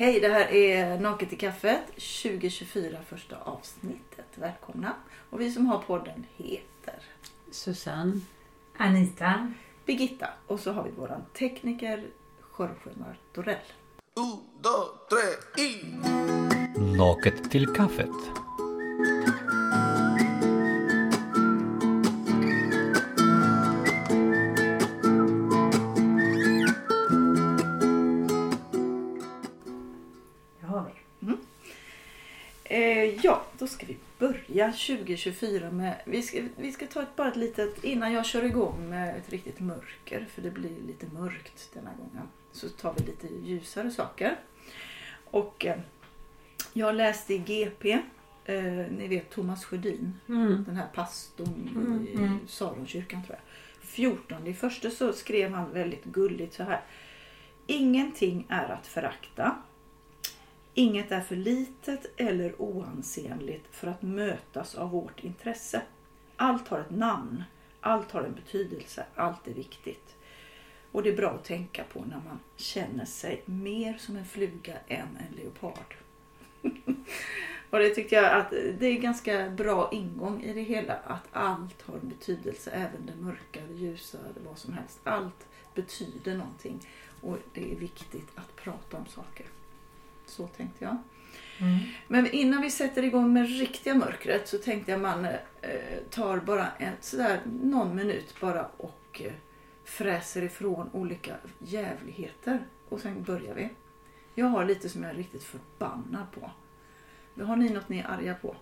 Hej, det här är Naket i kaffet 2024 första avsnittet. Välkomna! Och vi som har podden heter Susanne. Anita. Birgitta och så har vi våran tekniker Jorge Martorell. Un, dos, tres y... Naket till kaffet. Ja, då ska vi börja 2024 med... Vi ska, vi ska ta ett, bara ett litet... Innan jag kör igång med ett riktigt mörker, för det blir lite mörkt denna gången, så tar vi lite ljusare saker. Och eh, jag läste i GP, eh, ni vet Thomas Sjödin, Mm. den här pastorn Mm, i mm. Saronkyrkan tror jag. 14 i första så skrev han väldigt gulligt så här. Ingenting är att förakta. Inget är för litet eller oansenligt för att mötas av vårt intresse. Allt har ett namn. Allt har en betydelse. Allt är viktigt. Och det är bra att tänka på när man känner sig mer som en fluga än en leopard. Och det tyckte jag att det är ganska bra ingång i det hela. Att allt har en betydelse. Även det mörka, det ljusa, det vad som helst. Allt betyder någonting. Och det är viktigt att prata om saker. Så tänkte jag. Mm. Men innan vi sätter igång med riktiga mörkret så tänkte jag man eh, tar bara en, sådär, någon minut bara och eh, fräser ifrån olika jävligheter. Och sen börjar vi. Jag har lite som jag är riktigt förbannad på. Har ni något ni är arga på?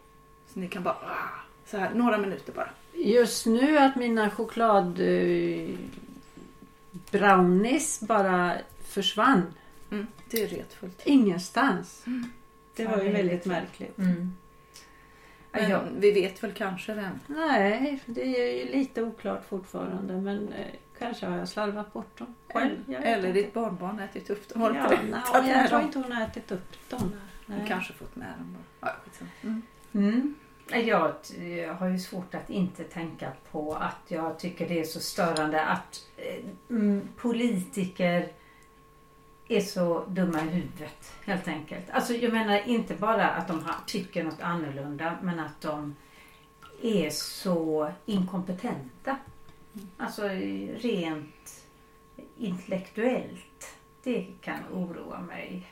Så ni kan bara... Ah, så här, några minuter bara. Just nu att mina choklad eh, brownies bara försvann. Mm, det är retfullt. Ingenstans. Det Ja, var ju det väldigt märkligt. Mm. Ja, Men jag, vi vet väl kanske vem. Nej, det är ju lite oklart fortfarande men eh, kanske har jag slarvat bort dem själv. Jag Eller inte. ditt barnbarn ätit upp dem. Har Ja, berättat jag med tror inte hon har ätit upp dem. Hon Nej. kanske fått med dem bara. Ja, mm. mm. jag har ju svårt att inte tänka på att jag tycker det är så störande att eh, mm, politiker är så dumma i huvudet helt enkelt. Alltså jag menar inte bara att de har, tycker något annorlunda men att de är så inkompetenta. Alltså rent intellektuellt. Det kan oroa mig.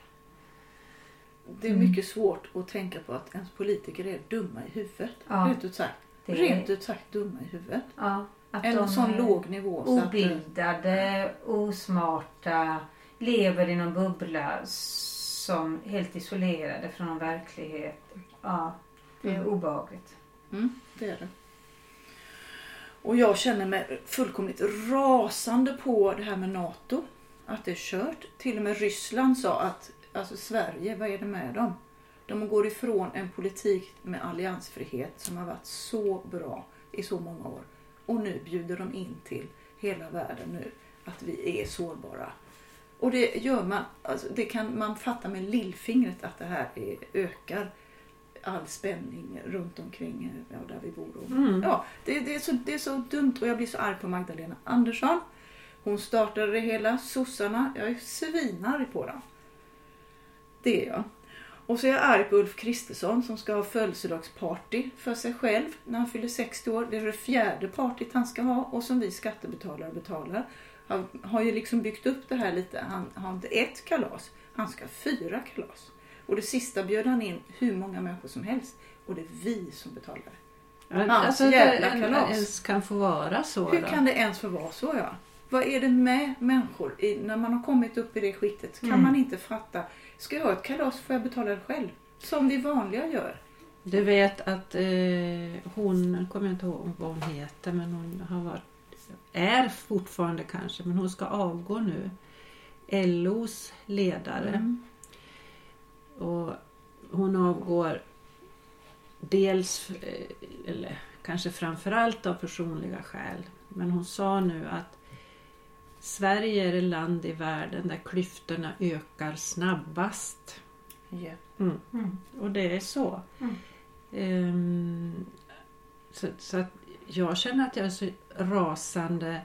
Det är Mm. mycket svårt att tänka på att ens politiker är dumma i huvudet. Ja, Rent ut sagt. är- Rent ut sagt dumma i huvudet. Ja, att En de sån är låg nivå. Så att, eh, obildade, osmarta, lever i någon bubbla som helt isolerade från verklighet. Ja, det är Mm. obehagligt. mm, det är det. Och jag känner mig fullkomligt rasande på det här med NATO. Att det är kört. Till och med Ryssland sa att alltså Sverige, vad är det med dem? De går ifrån en politik med alliansfrihet som har varit så bra i så många år. Och nu bjuder de in till hela världen nu att vi är sårbara. Och det gör man, alltså det kan man fatta med lillfingret att det här är, ökar all spänning runt omkring ja, där vi bor. Mm. ja, det, det, är så, det är så dumt och jag blir så arg på Magdalena Andersson. Hon startade det hela, sossarna. Jag är svinarg på dem. Det är jag. Och så är jag arg på Ulf Kristersson som ska ha födelsedagsparty för sig själv när han fyller 60 år. Det är det fjärde partyt han ska ha och som vi skattebetalare betalar. Han har ju liksom byggt upp det här lite. Han har inte ett kalas, han ska ha fyra kalas. Och det sista bjöd han in hur många människor som helst. Och det är vi som betalar. Hans alltså, det jävla kalas. ens kan få vara så. Hur då. kan det ens få vara så? Ja? Vad är det med människor? I, när man har kommit upp i det skiktet kan Mm. man inte fatta. Ska jag ha ett kalas får jag betala det själv. Som vi vanliga gör. Du vet att eh, hon, jag kommer inte ihåg vad hon heter, men hon har varit, är fortfarande kanske, men hon ska avgå nu. LOs ledare. Mm. Och hon avgår dels, eh, eller kanske framförallt av personliga skäl. Men hon sa nu att Sverige är det land i världen där klyftorna ökar snabbast. Ja. Mm. Mm. Och det är så. Ehm, så, så jag känner att jag är så rasande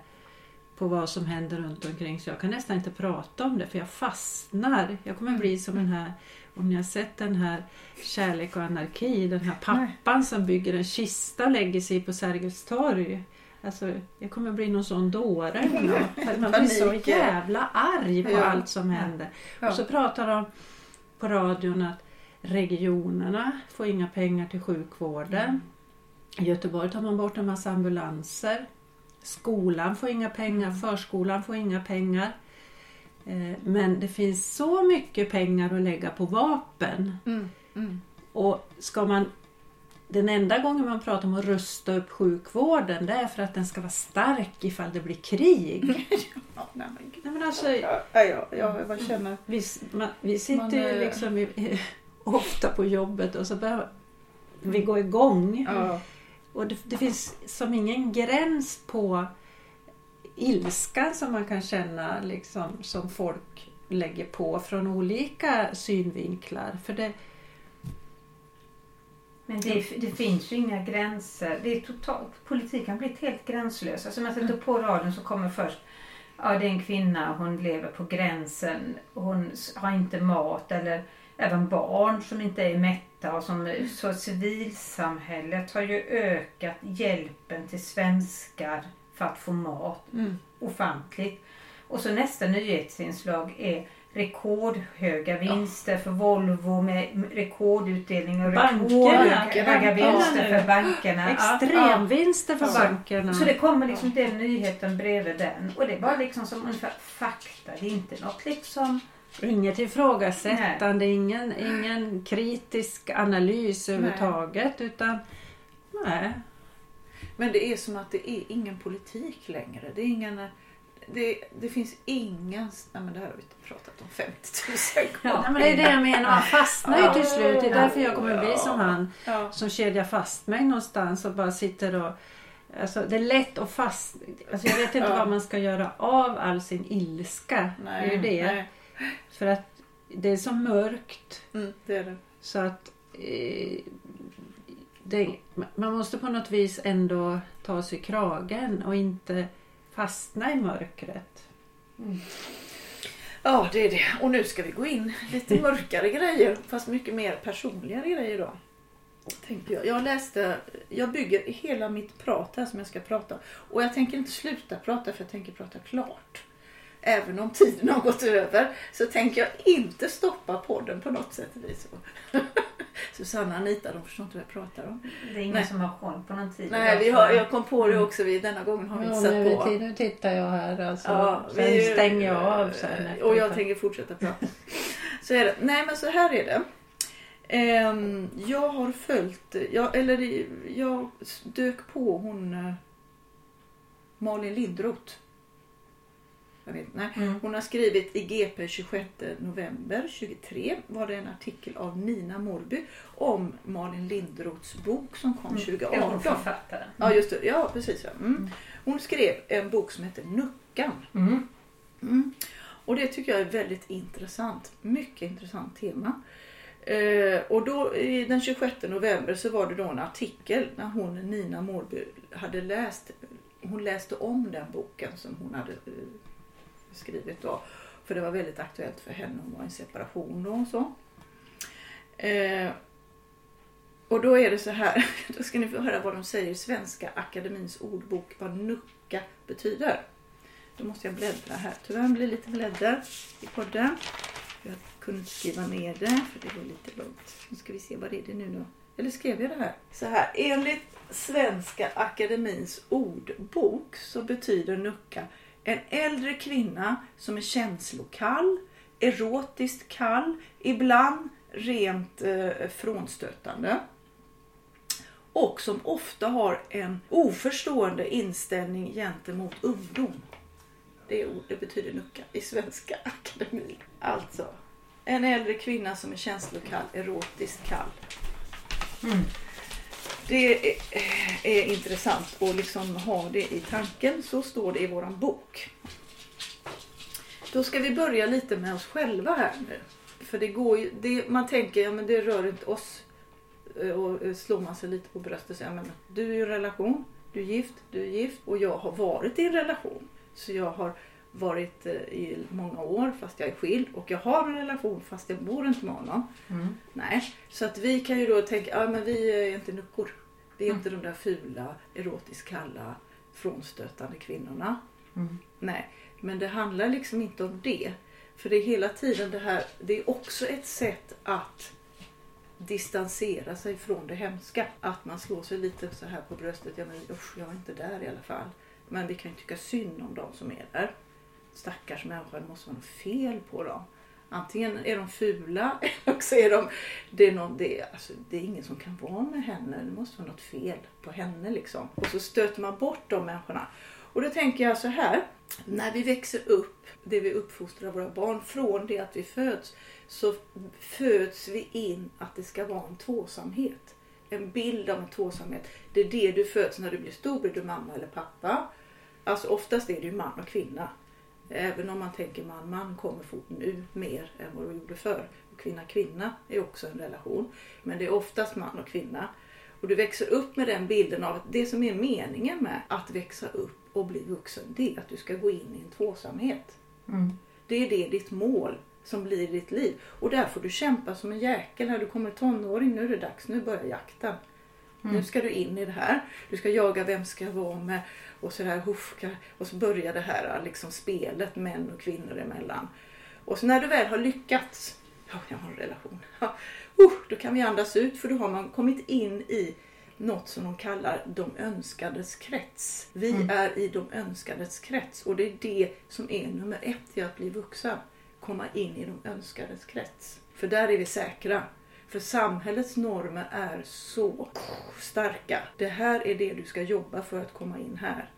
på vad som händer runt omkring så jag kan nästan inte prata om det för jag fastnar. Jag kommer bli som den här, om ni har sett den här Kärlek och anarki, den här pappan som bygger en kista och lägger sig på Sergels torg. Alltså, jag kommer bli någon sån dåre. Man blir så jävla arg på Ja. allt som händer. Ja. Och så pratar de på radion att regionerna får inga pengar till sjukvården. I Göteborg tar man bort en massa ambulanser. Skolan får inga pengar, förskolan får inga pengar. Eh, Men det finns så mycket pengar att lägga på vapen. Mm. Mm. Och ska man den enda gången man pratar om att rusta upp sjukvården det är för att den ska vara stark ifall det blir krig. Ja, nej, men gud. Nej, men alltså, Ja, ja, ja, jag bara känner... vi, man, vi sitter Man, ju eh, liksom i, ofta på jobbet och så börjar vi gå igång. Ja. Och det, det finns som ingen gräns på ilskan som man kan känna liksom, som folk lägger på från olika synvinklar. För det, Men det, det finns ju inga gränser. Det är totalt, politiken har blivit helt gränslös. Alltså man sätter på radion så kommer först Ja, det är en kvinna, hon lever på gränsen. Hon har inte mat eller även barn som inte är mätta. Och som, så civilsamhället har ju ökat hjälpen till svenskar för att få mat Mm. ofantligt. Och så nästa nyhetsinslag är rekordhöga vinster för Volvo med rekordutdelning och Bankerna. rekordhöga vinster för bankerna. Extremvinster för Ja. bankerna. Så det kommer liksom den nyheten bredvid den. Och det är bara liksom som ungefär fakta. Det är inte något liksom... Inget ifrågasättande, ingen, ingen kritisk analys överhuvudtaget. Utan nej. Men det är som att det är ingen politik längre. Det, är ingen, det, det finns ingen... Nej, men det här har vi pratat om 50 000 gånger. Nej, men det är det jag menar, man fastnar ju till slut. Det är Ja. därför jag kommer bli som han Ja. som kedjar fast mig någonstans och bara sitter och... Alltså det är lätt att fast... Alltså jag vet inte Ja. vad man ska göra av all sin ilska. Nej, det är ju det. Nej. För att det är så mörkt Mm, det är det. så att... Eh, det, man måste på något vis ändå ta sig i kragen och inte fastna i mörkret. Ja, det är det. Och nu ska vi gå in lite mörkare grejer, fast mycket mer personliga grejer då. Tänkte jag. Jag läste, jag bygger hela mitt prat här som jag ska prata. Och jag tänker inte sluta prata för jag tänker prata klart. Även om tiden har gått över så tänker jag inte stoppa podden på något sätt. Susanna och Anita de förstår inte vad jag pratar om. Det är ingen Nej. som har koll på någon tid. Nej, vi har, jag kom på det också. Vi, denna gången har vi inte satt på. nu tittar jag här alltså. Ja, Sen vi- stänger jag av sen. efter Och jag tänker fortsätta prata. Så är det. Nej men så här är det. Ehm, jag har följt, jag, eller jag dök på hon eh, Malin Lindroth. Jag vet, nej. Mm. Hon har skrivit i GP 26 november 23 var det en artikel av Nina Morby om Malin Lindroths bok som kom Mm. 2018. Ja, författaren. Ja just det, ja precis. Ja. Mm. Hon skrev en bok som heter Nuckan. Mm. Mm. Och det tycker jag är väldigt intressant. Mycket intressant tema. Eh, och då i den 26 november så var det då en artikel när hon Nina Mårby hade läst. Hon läste om den boken som hon hade eh, skrivit då. För det var väldigt aktuellt för henne. Hon var i en separation då och så. Eh, och då är det så här. Då ska ni få höra vad de säger i Svenska Akademins ordbok vad nucka betyder. Då måste jag bläddra här. Tyvärr blir det lite bläddrar i podden. Jag kunde inte skriva ner det för det var lite långt. Nu ska vi se vad är det nu då. Eller skrev jag det här? Så här. Enligt Svenska Akademins ordbok så betyder nucka en äldre kvinna som är känslokall, erotiskt kall, ibland rent eh, frånstötande och som ofta har en oförstående inställning gentemot ungdom. Det, är, ord- det betyder nucka i Svenska Akademin. Alltså, en äldre kvinna som är känslokall, erotiskt kall. Mm. Det är, är intressant att liksom ha det i tanken. Så står det i våran bok. Då ska vi börja lite med oss själva här nu. För det går ju, det, man tänker, ja men det rör inte oss. Eh, och eh, slår man sig lite på bröstet och säger, men du är i en relation, du är gift, du är gift och jag har varit i en relation. Så jag har varit eh, i många år fast jag är skild och jag har en relation fast jag bor inte med honom. Mm. Nej, så att vi kan ju då tänka, ja men vi är inte nuckor. Vi är Mm. inte de där fula, erotiskt kalla, frånstötande kvinnorna. Mm. Nej, men det handlar liksom inte om det. För det är hela tiden det här, det är också ett sätt att distansera sig från det hemska. Att man slår sig lite så här på bröstet. Ja men usch, jag är inte där i alla fall. Men vi kan ju tycka synd om de som är där. Stackars människor, det måste vara något fel på dem. Antingen är de fula eller så är de... Det är, någon, det, är, alltså, det är ingen som kan vara med henne. Det måste vara något fel på henne liksom. Och så stöter man bort de människorna. Och då tänker jag så här. När vi växer upp, det vi uppfostrar våra barn från det att vi föds, så föds vi in att det ska vara en tvåsamhet. En bild av en tvåsamhet. Det är det du föds när du blir stor. Blir du mamma eller pappa? Alltså oftast är det ju man och kvinna. Även om man tänker man, man kommer fort nu mer än vad det gjorde förr. Och kvinna, kvinna är också en relation. Men det är oftast man och kvinna. Och du växer upp med den bilden av att det som är meningen med att växa upp och bli vuxen, det är att du ska gå in i en tvåsamhet. Mm. Det är det ditt mål som blir ditt liv. Och där får du kämpa som en jäkel när du kommer tonåring. Nu är det dags, nu börjar jakten. Nu ska du in i det här. Du ska jaga vem ska jag vara med och så där hufka. Och så börjar det här liksom spelet män och kvinnor emellan. Och så när du väl har lyckats, ja jag har en relation. Ja, uh, då kan vi andas ut för då har man kommit in i något som de kallar de önskades krets. Vi är i de önskades krets och det är det som är nummer ett i att bli vuxen. Komma in i de önskades krets. För där är vi säkra. För samhällets normer är så starka. Det här är det du ska jobba för att komma in här.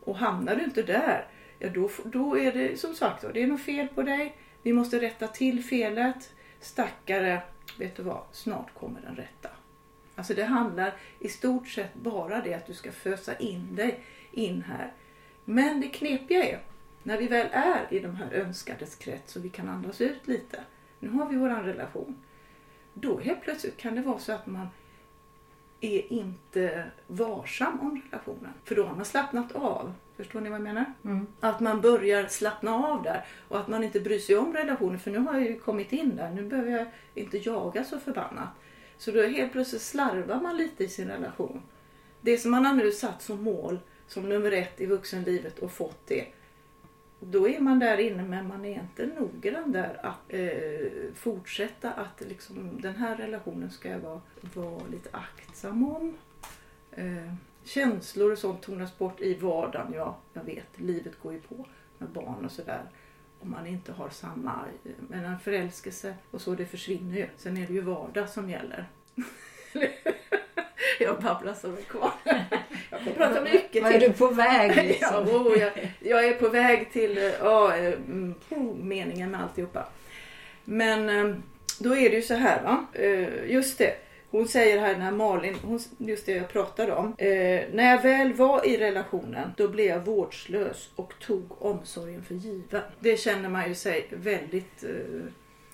Och hamnar du inte där, ja då, då är det som sagt det är något fel på dig. Vi måste rätta till felet. Stackare, vet du vad, snart kommer den rätta. Alltså det handlar i stort sett bara det att du ska fösa in dig in här. Men det knepiga är, när vi väl är i de här önskades krets och vi kan andas ut lite. Nu har vi våran relation. Då helt plötsligt kan det vara så att man är inte varsam om relationen. För då har man slappnat av. Förstår ni vad jag menar? Mm. Att man börjar slappna av där och att man inte bryr sig om relationen. För nu har jag ju kommit in där. Nu behöver jag inte jaga så förbannat. Så då helt plötsligt slarvar man lite i sin relation. Det som man har nu satt som mål, som nummer ett i vuxenlivet och fått det. Då är man där inne men man är inte noggrann där att eh, fortsätta att liksom, den här relationen ska jag vara, vara lite aktsam om. Eh, känslor och sånt tonas bort i vardagen. Ja, jag vet, livet går ju på med barn och sådär. Om man inte har samma, eh, men en förälskelse och så, det försvinner ju. Sen är det ju vardag som gäller. jag babblar så mycket kvar. Jag får prata mycket Vad är till. du på väg Ja, liksom? oh, jag, jag är på väg till ja, mm, oh, meningen med alltihopa. Men eh, då är det ju så här va. Eh, Just det. Hon säger här när Malin, hon, just det jag pratade om. Eh, när jag väl var i relationen då blev jag vårdslös och tog omsorgen för given. Det känner man ju sig väldigt eh,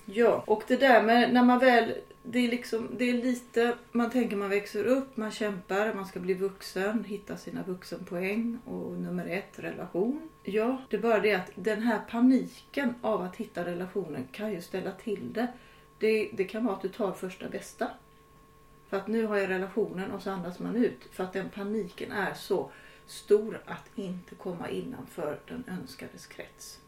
Ja, och det där med när man väl, det är liksom, det är lite, man tänker man växer upp, man kämpar, man ska bli vuxen, hitta sina vuxenpoäng och nummer ett, relation. Ja, det är bara det att den här paniken av att hitta relationen kan ju ställa till det. Det, det kan vara att du tar första bästa. För att nu har jag relationen och så andas man ut. För att den paniken är så stor att inte komma innanför den önskades krets.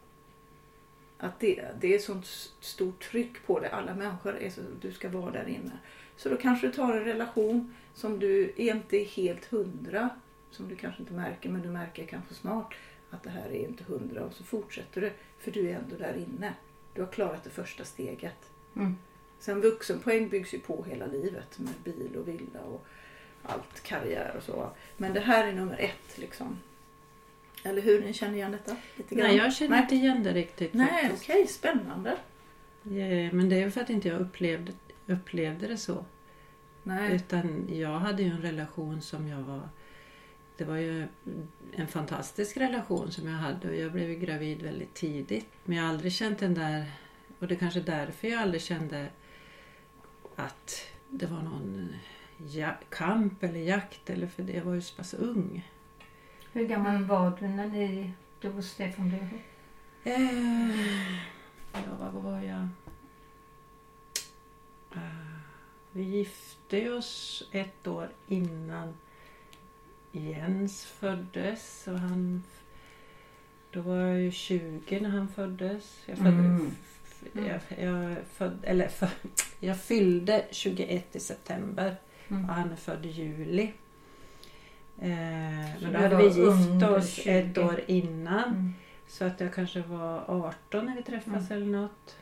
Att det, det är sånt stort tryck på det. Alla människor är så, du ska vara där inne. Så då kanske du tar en relation som du inte är helt hundra. Som du kanske inte märker men du märker kanske snart att det här är inte hundra. Och så fortsätter du för du är ändå där inne. Du har klarat det första steget. Mm. Sen vuxenpoäng byggs ju på hela livet med bil och villa och allt, karriär och så. Men det här är nummer ett liksom. Eller hur? Ni känner igen detta? Lite grann? Nej, jag känner Nej. inte igen det riktigt Nej, okej, spännande. Eh, Men det är för att inte jag upplevde, upplevde det så. Nej. Utan jag hade ju en relation som jag var... Det var ju en fantastisk relation som jag hade och jag blev ju gravid väldigt tidigt. Men jag har aldrig känt den där... Och det är kanske därför jag aldrig kände att det var någon ja, kamp eller jakt. Eller för det, jag var ju så pass ung. Hur gammal var du när ni du och Stefan blev ihop? Eh, ja, vad var jag? Eh, vi gifte oss ett år innan Jens föddes. Och han, då var jag ju 20 när han föddes. Jag, födde, Mm. jag, jag, föd, eller, för, jag fyllde 21 i september Mm. och han är född i juli. Eh, men du då hade vi gift oss 20. ett år innan. Mm. Så att jag kanske var 18 när vi träffades eller något.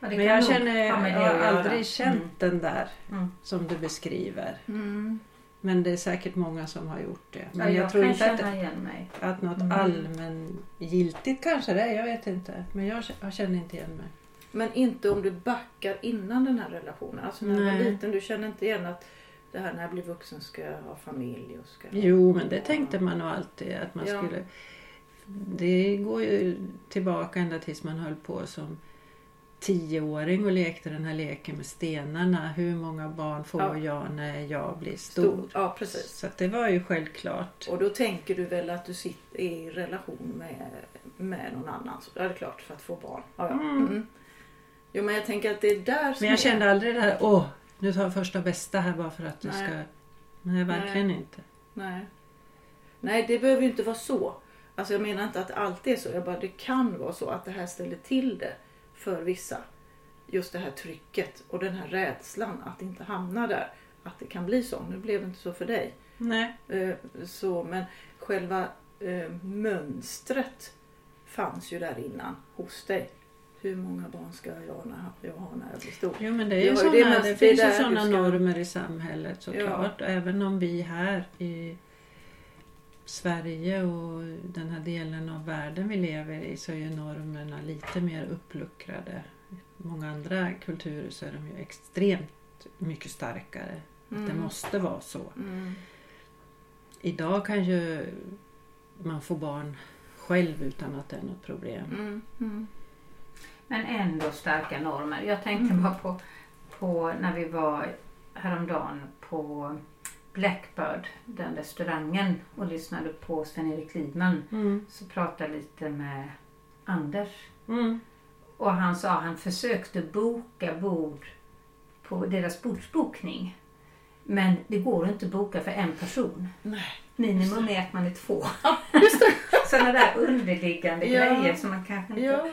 Ja, Men jag känner, jag har aldrig känt Mm. den där Mm. som du beskriver. Mm. Men det är säkert många som har gjort det. Men Ja, jag, jag tror inte att, känna igen mig. att något Mm. allmängiltigt kanske det är. Jag vet inte. Men jag, jag känner inte igen mig. Men inte om du backar innan den här relationen. Alltså när du var liten, du känner inte igen att det här när jag blir vuxen ska jag ha familj och ska Jo, men det tänkte man nog alltid att man Ja. skulle... Det går ju tillbaka ända tills man höll på som tioåring och lekte den här leken med stenarna. Hur många barn får Ja. jag när jag blir stor? stor. Ja, precis. Så det var ju självklart. Och då tänker du väl att du sitter är i relation med, med någon annan. Så är det klart för att få barn. Ja, ja. Mm. Mm. Jo, men jag tänker att det är där som Men jag är- kände aldrig det här, åh, nu tar jag första bästa här bara för att du Nej. ska... Nej, verkligen inte. Nej. Nej, det behöver ju inte vara så. Alltså jag menar inte att allt är så. Jag bara, det kan vara så att det här ställer till det för vissa. Just det här trycket och den här rädslan att inte hamna där. Att det kan bli så. Nu blev det inte så för dig. Nej. Eh, Så, men själva eh, mönstret fanns ju där innan hos dig. Hur många barn ska jag, när jag ha när jag blir stor? Jo, men det, är ju såna, det det, finns ju sådana ska- normer i samhället såklart. Och Även om vi här i Sverige och den här delen av världen vi lever i så är ju normerna lite mer uppluckrade. I många andra kulturer så är de ju extremt mycket starkare. Att det Mm. måste vara så. Mm. Idag kan ju man få barn själv utan att det är något problem. Mm. Men ändå starka normer. Jag tänkte Mm. bara på, på när vi var häromdagen på Blackbird, den restaurangen och lyssnade på Sven-Erik Lidman. Mm. Så pratade lite med Anders. Mm. Och han sa att han försökte boka bord på deras bordsbokning. Men det går inte att boka för en person. Nej. Minimum är att man är två. Sådana där underliggande Ja. grejer som man kanske inte... Ja.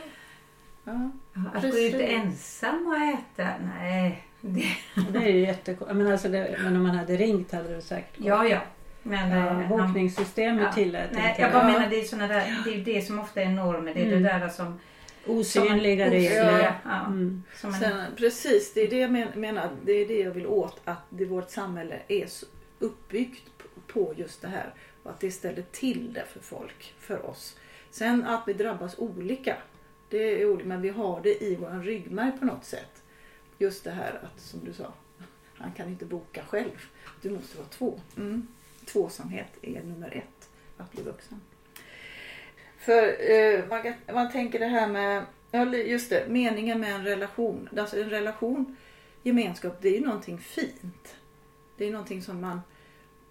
Ja. Att gå ut precis. ensam och äta, nej. Det... Det är ju jättekonstigt. Men, alltså det, men om man hade ringt hade du säkert gått. Ja, ja. Men, Ja, eh, bokningssystemet Ja. tillät Nej, inte jag bara Ja. menar det är såna där, det är det som ofta är normer. Det är Mm. det där som... Osynliga som- regler. osynliga, Ja. Mm. Som en, Sen, precis, det är det jag men- menar. Det är det jag vill åt. Att det, vårt samhälle är uppbyggt på just det här. Och att det ställer till det för folk, för oss. Sen att vi drabbas olika. Det är ord, men vi har det i vår ryggmärg på något sätt. Just det här att, som du sa, han kan inte boka själv. Du måste vara två. Mm. Tvåsamhet är nummer ett, att bli vuxen. För eh, man, man tänker det här med, ja just det, meningen med en relation. Alltså en relation, gemenskap, det är ju någonting fint. Det är någonting som man,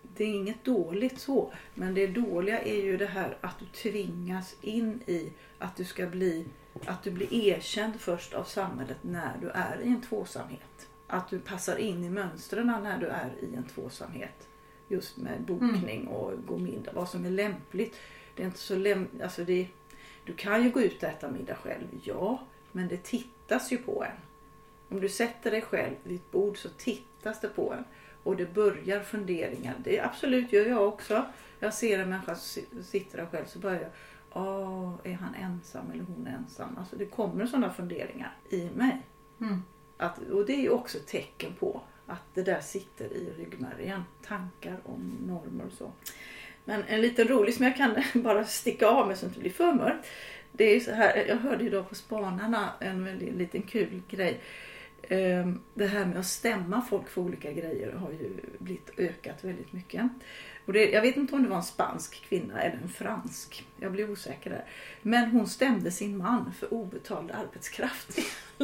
det är inget dåligt så. Men det dåliga är ju det här att du tvingas in i att du ska bli, att du blir erkänd först av samhället när du är i en tvåsamhet. Att du passar in i mönstren när du är i en tvåsamhet. Just med bokning och gå middag, vad som är lämpligt. Det är inte så läm... Alltså det... Du kan ju gå ut och äta middag själv, ja. Men det tittas ju på en. Om du sätter dig själv vid ett bord så tittas det på en. Och det börjar funderingar. Det absolut gör jag också. Jag ser en människa som si- sitter där själv så börjar jag. Åh, är han ensam eller hon ensam? Alltså det kommer sådana funderingar i mig. Mm. Att, och det är ju också ett tecken på att det där sitter i ryggmärgen. Tankar om normer och så. Men en liten rolig som jag kan bara sticka av med så att det inte blir för mörkt. Det är så här, jag hörde idag på Spanarna en väldigt liten kul grej. Ehm, Det här med att stämma folk för olika grejer har ju blivit ökat väldigt mycket. Och det, jag vet inte om det var en spansk kvinna eller en fransk. Jag blir osäker där. Men hon stämde sin man för obetald arbetskraft.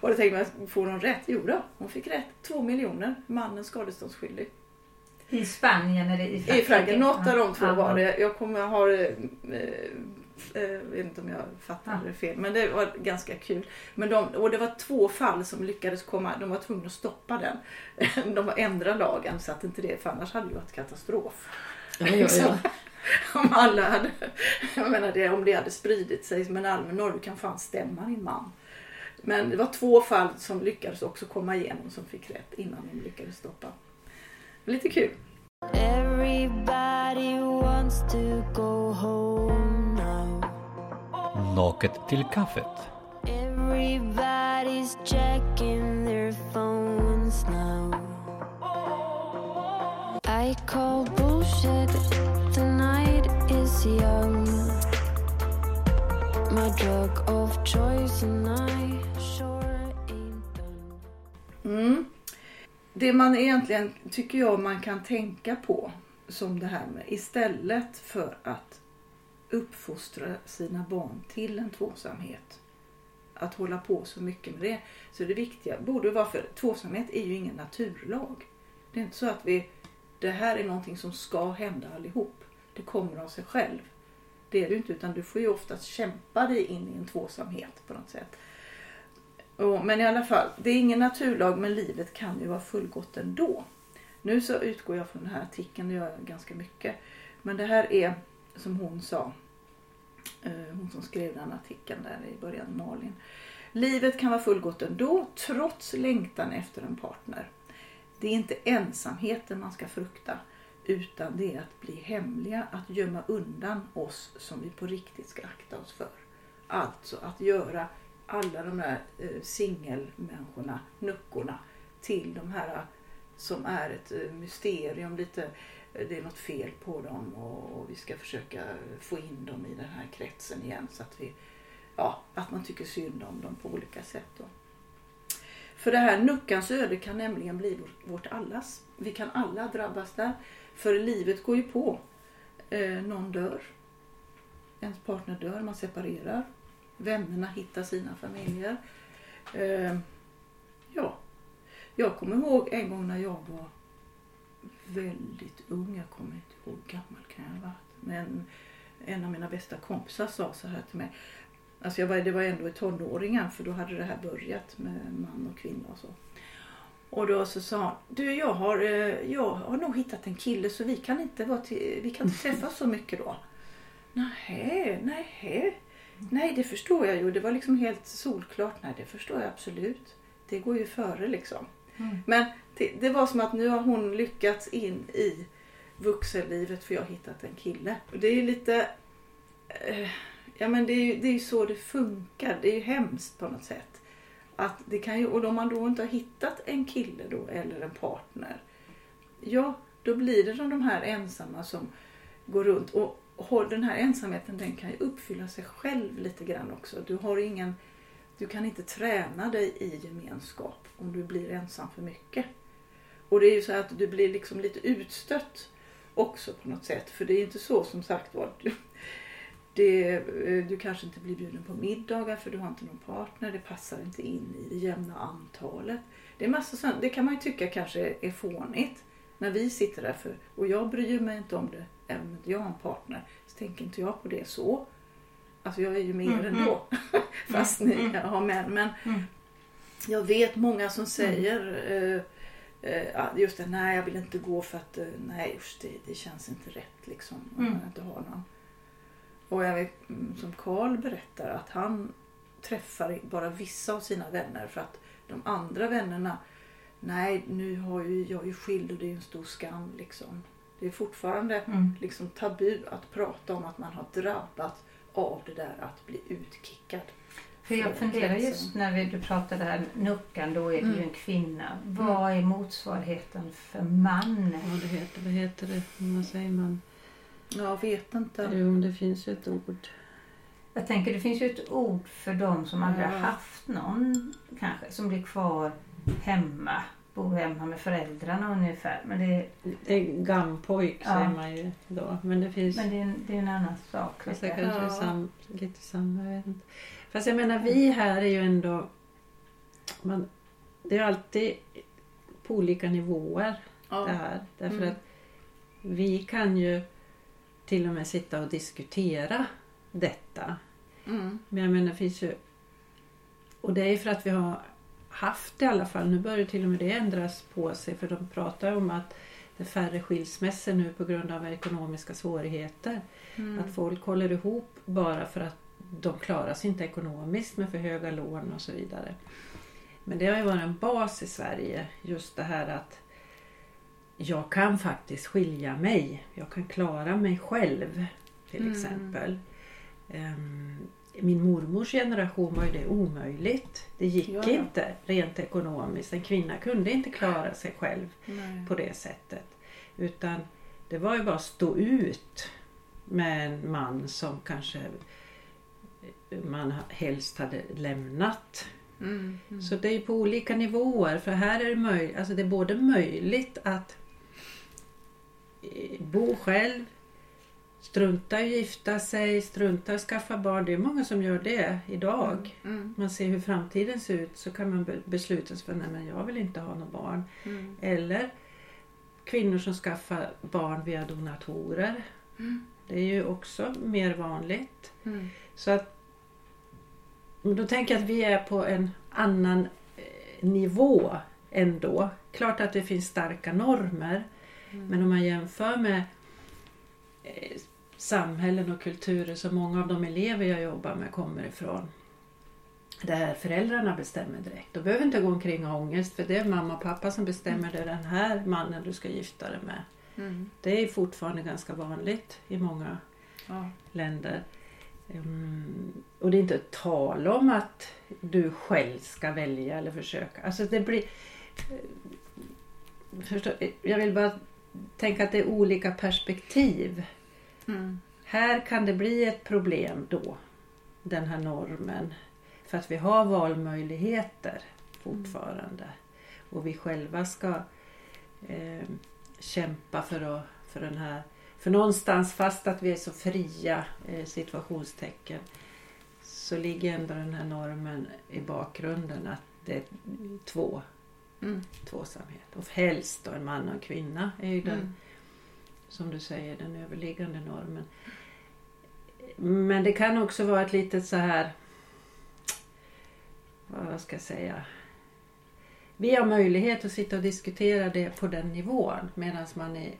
Och då tänkte man, får hon rätt? Jo då, hon fick rätt. Två miljoner. Mannen skadeståndsskyldig. I Spanien eller i Frankrike? I Frankrike, något av de två var det. Jag kommer ha eh, eh, vet inte om jag fattade det fel, men det var ganska kul. Men de, och det var två fall som lyckades komma, de var tvungna att stoppa den. De var ändra lagen så att inte det, för annars hade det varit katastrof. Ja, ja, ja. Om alla hade, jag menar det, om det hade spridit sig som en allmän norm, du kan fan stämma din man. Men det var två fall som lyckades också komma igenom som fick rätt innan de lyckades stoppa. Lite kul. Everybody wants to go home. Naket till kaffet. Everybody's checking their phones now. I call bullshit. The night is young. My drug of choice, and I sure ain't done. Mm. Det man egentligen tycker jag man kan tänka på som det här med istället för att uppfostra sina barn till en tvåsamhet. Att hålla på så mycket med det. Så det viktiga borde vara för tvåsamhet är ju ingen naturlag. Det är inte så att vi, det här är någonting som ska hända allihop. Det kommer av sig själv. Det är det inte utan du får ju oftast kämpa dig in i en tvåsamhet på något sätt. Och, men i alla fall, det är ingen naturlag men livet kan ju vara fullgott ändå. Nu så utgår jag från den här artikeln, det gör jag ganska mycket. Men det här är som hon sa, eh, hon som skrev den artikeln där i början, Malin. Livet kan vara fullgott ändå trots längtan efter en partner. Det är inte ensamheten man ska frukta utan det är att bli hemliga, att gömma undan oss som vi på riktigt ska akta oss för. Alltså att göra alla de där eh, singelmänniskorna, nuckorna, till de här eh, som är ett mysterium. Lite, eh, det är något fel på dem och, och vi ska försöka få in dem i den här kretsen igen så att vi, ja, att man tycker synd om dem på olika sätt. Då. För det här nuckans öde kan nämligen bli vårt, allas. Vi kan alla drabbas där. För livet går ju på. Eh, någon dör. Ens partner dör, man separerar. Vännerna hittar sina familjer. Eh, ja, jag kommer ihåg en gång när jag var väldigt ung. Jag kommer inte ihåg hur gammal kan jag ha varit. Men en av mina bästa kompisar sa så här till mig. Alltså jag var, det var ändå i tonåringen för då hade det här börjat med man och kvinna och så. Och då så sa han, du jag har, eh, jag har nog hittat en kille så vi kan inte, vara till, vi kan inte träffas så mycket då. Nej, nej, nej det förstår jag ju. Det var liksom helt solklart. Nej det förstår jag absolut. Det går ju före liksom. Mm. Men det, var som att nu har hon lyckats in i vuxenlivet för jag har hittat en kille. Och det är ju lite... Eh, ja men det är ju det är så det funkar. Det är ju hemskt på något sätt. Att det kan ju, och om man då inte har hittat en kille då eller en partner. Ja, då blir det de här ensamma som går runt. Och och den här ensamheten den kan ju uppfylla sig själv lite grann också. Du har ingen... Du kan inte träna dig i gemenskap om du blir ensam för mycket. Och det är ju så att du blir liksom lite utstött också på något sätt. För det är inte så som sagt var. Du, det, eh, du kanske inte blir bjuden på middagar för du har inte någon partner. Det passar inte in i det jämna antalet. Det är massa sånt. Det kan man ju tycka kanske är fånigt. När vi sitter där för, och jag bryr mig inte om det även om jag har en partner. Så tänker inte jag på det så. Alltså jag är ju med er Mm, ändå. Fast ni mm. har män. Men Mm. jag vet många som säger eh, just det, nej jag vill inte gå för att eh, nej just det, det känns inte rätt liksom. Om Mm. man inte har någon. Och jag vet mm, som Karl berättar att han träffar bara vissa av sina vänner för att de andra vännerna Nej, nu har ju, jag är ju skild och det är en stor skam liksom. Det är fortfarande Mm. liksom tabu att prata om att man har drabbats av det där att bli utkickad. För jag funderar just när vi, du pratade här nuckan, då är det ju Mm. en kvinna. Vad är motsvarigheten för man? Ja, det heter, vad heter det? Vad säger man? Jag vet inte. Jo, det finns ju ett ord. Jag tänker det finns ju ett ord för de som aldrig har haft någon kanske, som blir kvar hemma. Bor hemma med föräldrarna ungefär. Men det, Det är gampojk Ja. säger man ju då. Men det finns... men det, är, en- det är en annan sak. Fast det kanske är Ja. sam, lite samma, jag vet inte. Fast jag menar vi här är ju ändå... Man, det är alltid på olika nivåer Ja. det här. Därför Mm. att vi kan ju till och med sitta och diskutera detta. Mm. Men jag menar det finns ju... Och det är för att vi har haft det i alla fall. Nu börjar till och med det ändras på sig för de pratar om att det är färre skilsmässor nu på grund av ekonomiska svårigheter. Mm. Att folk håller ihop bara för att de klarar sig inte ekonomiskt med för höga lån och så vidare. Men det har ju varit en bas i Sverige just det här att jag kan faktiskt skilja mig. Jag kan klara mig själv till Mm. exempel. Ehm, min mormors generation var ju det omöjligt. Det gick Ja, ja. inte rent ekonomiskt. En kvinna kunde inte klara sig själv Nej. på det sättet. Utan det var ju bara att stå ut med en man som kanske man helst hade lämnat. Mm. Mm. Så det är på olika nivåer. För här är det, möj- alltså det är både möjligt att eh, bo själv, strunta i att gifta sig, strunta i att skaffa barn. Det är många som gör det idag. Mm. Man ser hur framtiden ser ut så kan man be- besluta sig för nej men jag vill inte ha något barn. Mm. Eller kvinnor som skaffar barn via donatorer. Mm. Det är ju också mer vanligt. Mm. Så att men då tänker jag att vi är på en annan eh, nivå ändå. Klart att det finns starka normer. Men om man jämför med eh, samhällen och kulturer som många av de elever jag jobbar med kommer ifrån. Där föräldrarna bestämmer direkt. Då behöver inte gå omkring och ha ångest för det är mamma och pappa som bestämmer det är den här mannen du ska gifta dig med. Mm. Det är fortfarande ganska vanligt i många Ja. länder. Mm, och det är inte tal om att du själv ska välja eller försöka. Alltså det blir... Förstå, jag vill bara tänka att det är olika perspektiv. Mm. Här kan det bli ett problem då, den här normen. För att vi har valmöjligheter fortfarande. Och vi själva ska eh, kämpa för, att, för den här... För någonstans, fast att vi är så fria, eh, situationstecken, så ligger ändå den här normen i bakgrunden att det är två, Mm. tvåsamhet. Och helst då en man och en kvinna är ju den Mm. som du säger, den överliggande normen. Men det kan också vara ett litet så här... Vad ska jag säga? Vi har möjlighet att sitta och diskutera det på den nivån medan man i eh,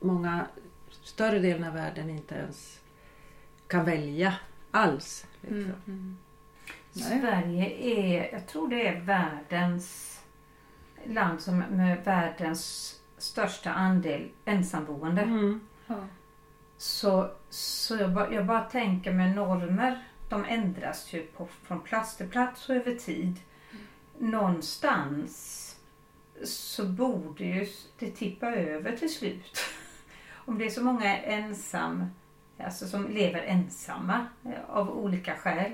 många större delen av världen inte ens kan välja alls. Liksom. Mm. Mm. Sverige är, jag tror det är världens land som med världens största andel ensamboende. Mm. Ja. Så, så jag, bara, jag bara tänker med normer, de ändras ju på, från plats till plats och över tid. Någonstans så borde ju det tippa över till slut. Om det är så många ensam, alltså som lever ensamma eh, av olika skäl.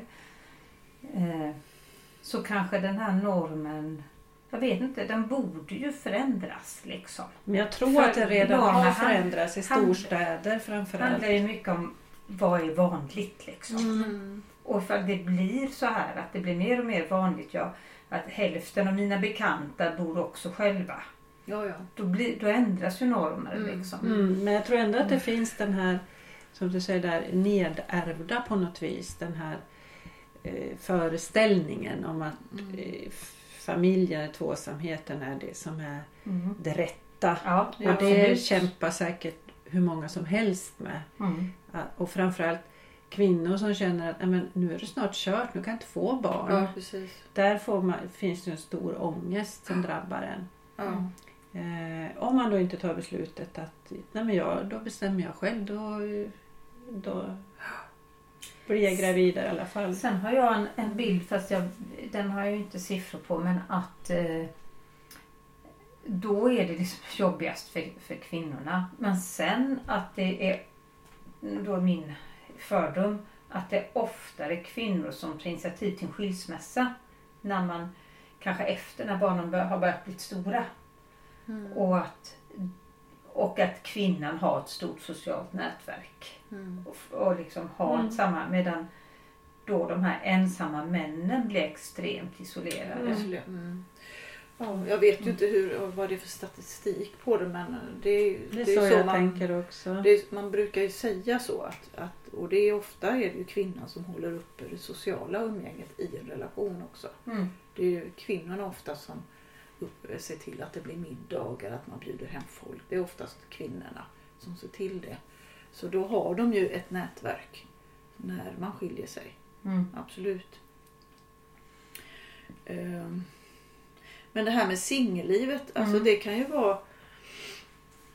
Eh, så kanske den här normen, jag vet inte, den borde ju förändras liksom. Men jag tror För att det redan har han- förändrats i han- storstäder Det framförallt. handlar ju mycket om vad är vanligt liksom. Mm. Och för det blir så här att det blir mer och mer vanligt ja, att hälften av mina bekanta bor också själva. Ja, ja. Då, blir, då ändras ju normer Mm. liksom. Mm, men jag tror ändå att det finns den här, som du säger där, nedärvda på något vis. Den här eh, föreställningen om att Mm. eh, familjen, tvåsamheten är det som är Mm. det rätta. Ja, Och det absolut. kämpar säkert hur många som helst med. Mm. Och framförallt kvinnor som känner att "Nej, men nu är det snart kört, nu kan jag inte få barn. ja precis. Där får man, finns det en stor ångest som drabbar en. Ja. Eh, om man då inte tar beslutet att nej men jag, då bestämmer jag själv. Då, då blir jag gravid i alla fall. Sen har jag en, en bild, fast jag, den har jag ju inte siffror på, men att eh, då är det liksom jobbigast för, för kvinnorna. Men sen att det är, då min fördom, att det är oftare kvinnor som tar initiativ till en skilsmässa när man kanske efter när barnen bör, har börjat bli stora. Mm. Och att, och att kvinnan har ett stort socialt nätverk Mm. och, och liksom ha Mm. ett samma medan då de här ensamma männen blir extremt isolerade. Mm. Mm. Ja, jag vet ju inte hur, vad det är för statistik på det men det är, Det är det så, jag man, tänker också. det man brukar ju säga så att, att och det är ofta är det ju kvinnan som håller uppe det sociala umgänget i en relation också. Mm. Det är ju kvinnorna ofta som upp, ser till att det blir middagar, att man bjuder hem folk. Det är oftast kvinnorna som ser till det. Så då har de ju ett nätverk när man skiljer sig. Mm. Absolut. Ehm, Men det här med singellivet, alltså Mm. det kan ju vara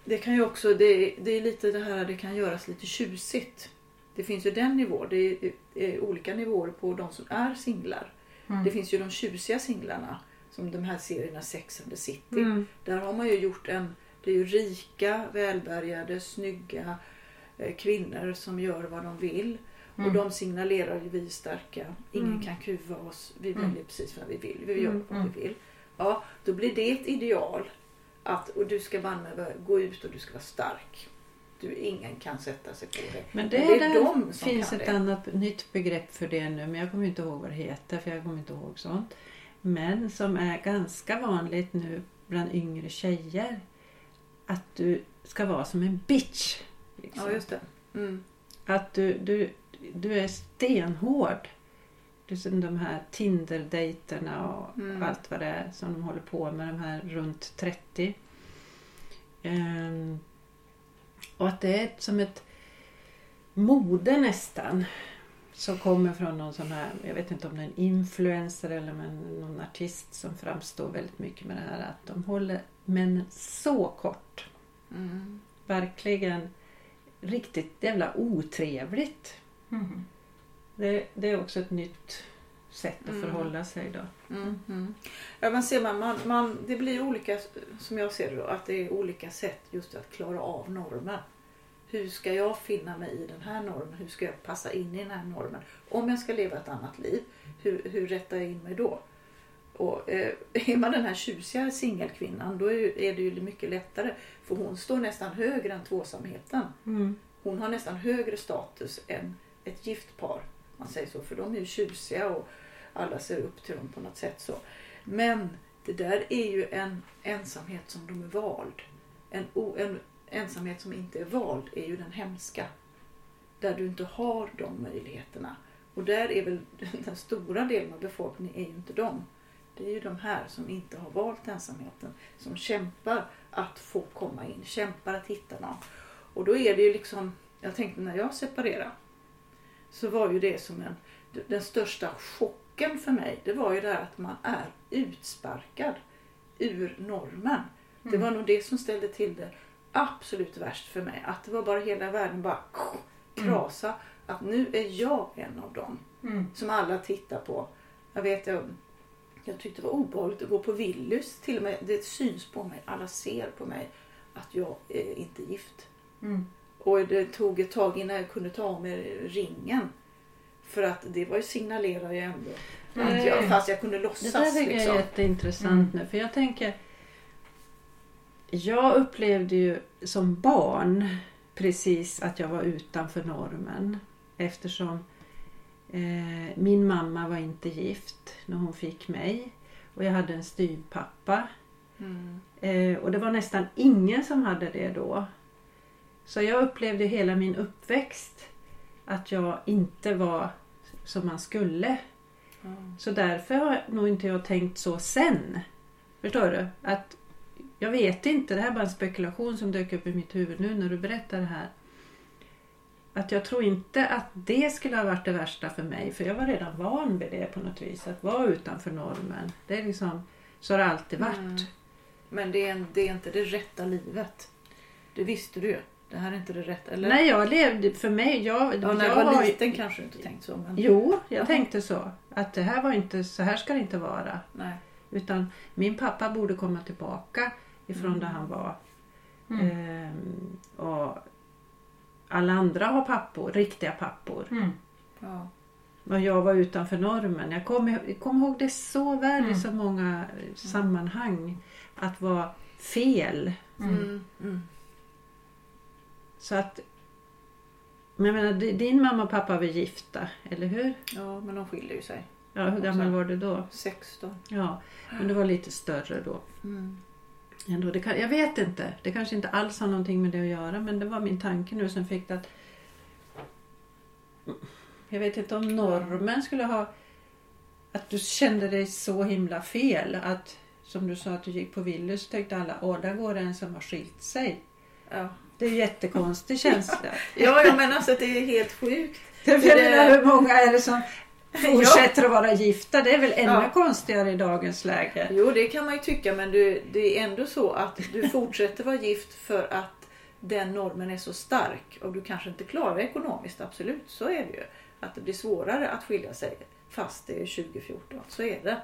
det kan ju också, det, det är lite det här, det kan göras lite tjusigt. Det finns ju den nivån, det är, det är olika nivåer på de som är singlar. Mm. Det finns ju de tjusiga singlarna, som de här serierna Sex and the City. Mm. Där har man ju gjort en, det är ju rika, välbärgade, snygga eh, kvinnor som gör vad de vill. Och Mm. de signalerar ju vi är starka, ingen Mm. kan kuva oss, vi Mm. väljer precis vad vi vill, vi gör Mm, vad mm. vi vill. Ja, då blir det ett ideal. Att, och du ska banne gå ut och du ska vara stark. Du, ingen kan sätta sig på dig. Men det, Men det är de som finns kan ett det. annat nytt begrepp för det nu, men jag kommer inte ihåg vad det heter för jag kommer inte ihåg sånt. Men som är ganska vanligt nu bland yngre tjejer. Att du ska vara som en bitch. liksom. Ja, just det. Mm. Att du, du, du är stenhård. Du som de här Tinder-dejterna och Mm. allt vad det är som de håller på med, de här runt 30. Ehm, och att det är som ett mode nästan. Som kommer från någon sån här, jag vet inte om det är en influencer eller men någon artist som framstår väldigt mycket med det här att de håller männen så kort. Mm. Verkligen riktigt jävla otrevligt. Mm. Det, det är också ett nytt sätt att Mm. förhålla sig då. Mm. Ja, man ser man, man, man, det blir olika, som jag ser det då, att det är olika sätt just att klara av normen. Hur ska jag finna mig i den här normen? Hur ska jag passa in i den här normen? Om jag ska leva ett annat liv, hur, hur rättar jag in mig då? Och, eh, är man den här tjusiga singelkvinnan då är, det ju mycket lättare. För hon står nästan högre än tvåsamheten. Hon har nästan högre status än ett gift par. Man säger så, för de är ju tjusiga och alla ser upp till dem på något sätt. så. Men det där är ju en ensamhet som de är vald. En, en ensamhet som inte är vald är ju den hemska. Där du inte har de möjligheterna. Och där är väl den stora delen av befolkningen är ju inte de. Det är ju de här som inte har valt ensamheten. Som kämpar att få komma in, kämpar att hitta någon. Och då är det ju liksom, jag tänkte när jag separerade så var ju det som en, den största chocken för mig. Det var ju det här att man är utsparkad ur normen. Det var nog det som ställde till det absolut värst för mig. Att det var bara hela världen bara krasa. Att nu är jag en av dem Mm. som alla tittar på. Jag vet, jag, jag tyckte det var obehagligt att gå på Willys. Till och med, det syns på mig, alla ser på mig att jag är inte gift. Mm. Och det tog ett tag innan jag kunde ta av mig ringen. För att det var ju signalerar ju ändå. Att jag, fast jag kunde Det låtsas. där är liksom. jätteintressant nu för jag tänker Jag upplevde ju som barn precis att jag var utanför normen eftersom eh, min mamma var inte gift när hon fick mig och jag hade en styvpappa. Mm. Eh, och det var nästan ingen som hade det då. Så jag upplevde hela min uppväxt att jag inte var som man skulle. Ja. Så därför har nog inte jag tänkt så sen. Förstår du? Att jag vet inte, det här är bara en spekulation som dök upp i mitt huvud nu när du berättar det här. Att jag tror inte att det skulle ha varit det värsta för mig för jag var redan van vid det på något vis. Att vara utanför normen. Det är liksom, så har det alltid varit. Mm. Men det är, det är inte det rätta livet. Det visste du ju. Det här är inte det rätta. Eller? Nej, jag levde, för mig, jag, Ja, när jag var ju- liten kanske du inte tänkt så. Men... Jo, jag Jaha. tänkte så. Att det här var inte, så här ska det inte vara. Nej. Utan min pappa borde komma tillbaka ifrån Mm. där han var. Mm. Ehm, och alla andra har pappor, riktiga pappor. Mm. Ja. Och jag var utanför normen. Jag kommer kommer ihåg det så väl i Mm. så många sammanhang. Att vara fel. Mm. Mm. Så att men jag menar, di- din mamma och pappa var gifta, eller hur? ja, men de skiljer ju sig. Ja, hur gammal var du då? 16. Ja, men du var lite större då. Mm. Ändå, det kan, jag vet inte. Det kanske inte alls har någonting med det att göra men det var min tanke nu som fick det att... Jag vet inte om normen skulle ha... Att du kände dig så himla fel. Att som du sa att du gick på Willys så tänkte alla åh där går en som har skilt sig. Ja. Det är en jättekonstig känsla. Ja, jag menar alltså att det är helt sjukt. Jag menar hur många är det som fortsätter att vara gifta? Det är väl ännu Ja. konstigare i dagens läge. Jo, det kan man ju tycka, men du, det är ändå så att du fortsätter vara gift för att den normen är så stark och du kanske inte klarar ekonomiskt. Absolut, så är det ju. Att det blir svårare att skilja sig fast det är 2014. Så är det.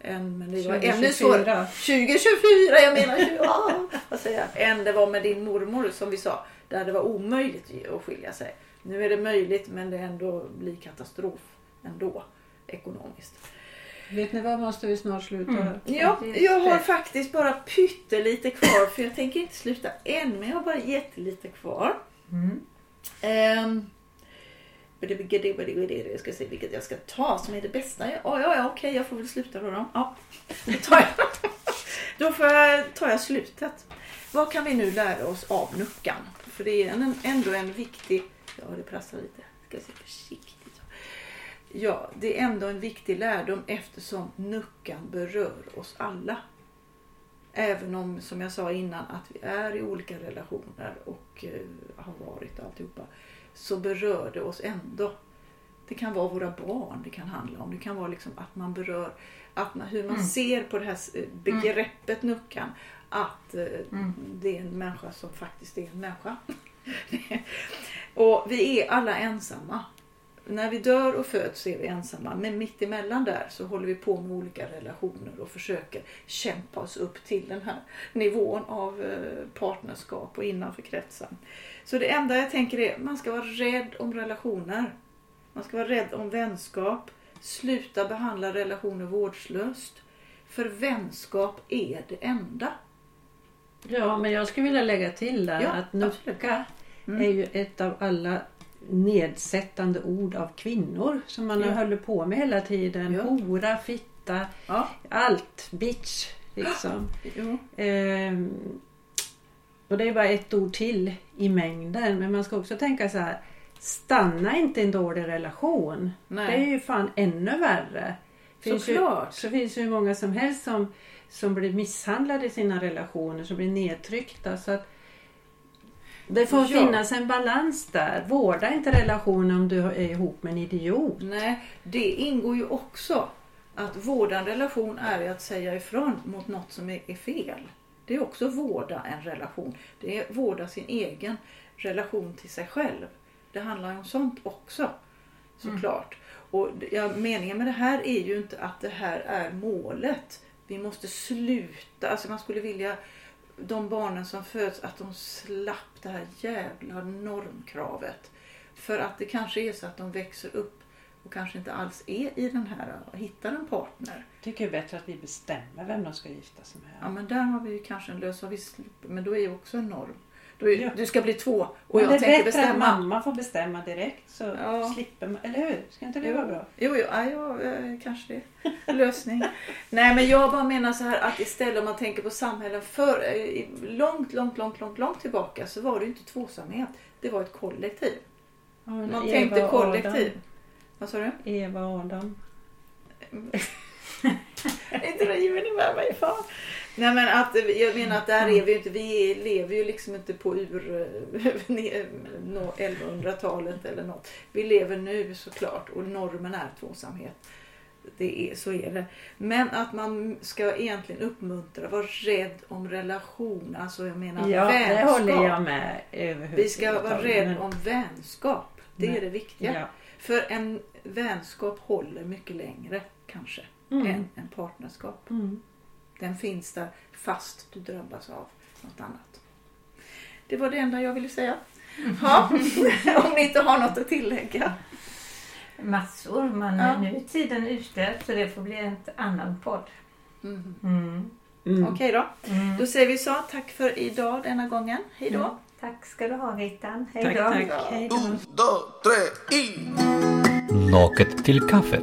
Men det var ännu 2024. svårare. 2024, jag menar 20, ja, vad säger jag? Än det var med din mormor som vi sa. Där det var omöjligt att skilja sig. Nu är det möjligt men det ändå blir katastrof ändå ekonomiskt. Vet ni vad, måste vi snart sluta? Mm. Ja, jag har faktiskt bara pyttelite kvar för jag tänker inte sluta än men jag har bara jättelite kvar. Mm. Ehm, jag ska se vilket jag ska ta som är det bästa. Ja, ja, ja okej, jag får väl sluta då. Då, ja, då, tar jag, då får jag, tar jag slutet. Vad kan vi nu lära oss av nuckan? För det är en, ändå en viktig... Ja, det prasslar lite. Ska se. Ja, det är ändå en viktig lärdom eftersom nuckan berör oss alla. Även om, som jag sa innan, att vi är i olika relationer och eh, har varit alltihopa. Så berör det oss ändå. Det kan vara våra barn det kan handla om. Det kan vara liksom att man berör att man, hur man Mm. ser på det här eh, begreppet nuckan. Att eh, Mm. det är en människa som faktiskt är en människa. och vi är alla ensamma. När vi dör och föds är vi ensamma. Men mitt emellan där så håller vi på med olika relationer och försöker kämpa oss upp till den här nivån av eh, partnerskap och innanför kretsen. Så det enda jag tänker är man ska vara rädd om relationer. Man ska vara rädd om vänskap. Sluta behandla relationer vårdslöst. För vänskap är det enda. Ja, men jag skulle vilja lägga till där Ja, att nucka Mm. är ju ett av alla nedsättande ord av kvinnor som man Ja. håller på med hela tiden. Ja. Hora, fitta, Ja, allt. Bitch, liksom. jo. Ehm, och det är bara ett ord till i mängden. Men man ska också tänka så här. Stanna inte i en dålig relation. Nej. Det är ju fan ännu värre. Finns ju, Såklart. så finns ju hur många som helst som, som blir misshandlade i sina relationer, som blir nedtryckta. Så att det får Ja. finnas en balans där. Vårda inte relationen om du är ihop med en idiot. Nej, det ingår ju också. Att vårda en relation är att säga ifrån mot något som är, fel. Det är också vårda en relation. Det är vårda sin egen relation till sig själv. Det handlar ju om sånt också. Såklart. Och det- ja, meningen med det här är ju inte att det här är målet. Vi måste sluta. Alltså man skulle vilja de barnen som föds att de slapp det här jävla normkravet. För att det kanske är så att de växer upp och kanske inte alls är i den här och hittar en partner. tycker det är bättre att vi bestämmer vem de ska gifta sig med. Ja men där har vi kanske en lösning. Men då är ju också en norm. Är, Ja. Du ska bli två och jag det är tänker bättre att bestämma. mamma får bestämma direkt så Ja. slipper man, eller hur? Ska inte det vara bra? Jo, jo ja, ja, eh, kanske det. Lösning. Nej, men jag bara menar så här att istället om man tänker på samhällen för eh, långt, långt, långt, långt, långt tillbaka så var det ju inte tvåsamhet. Det var ett kollektiv. Man Eva tänkte kollektiv. Adam. Vad sa du? Eva och Adam. Inte driver ni med mig fan. Nej men att jag menar att där är vi ju inte. Vi lever ju liksom inte på ur eh, ne- nå- 1100-talet eller något. Vi lever nu såklart och normen är tvåsamhet. Det är, så är det. Men att man ska egentligen uppmuntra, vara rädd om relation. Alltså jag menar Ja, det vänskap. håller jag med Vi ska vara rädd om vänskap. Det är Nej. det viktiga. Ja. För en vänskap håller mycket längre kanske Mm. än en partnerskap. Mm. Den finns där fast du drabbas av något annat. Det var det enda jag ville säga. Ja, om ni inte har något att tillägga. Massor, men Ja. nu är tiden ute så det får bli en annan podd. Mm. Mm. Mm. Okej då. Mm. Då säger vi så. Tack för idag denna gången. Hej då. Mm. Tack ska du ha Rittan. Hej Tack, då. tack. Hej då. Un, dos, tres y... Naket till kaffet.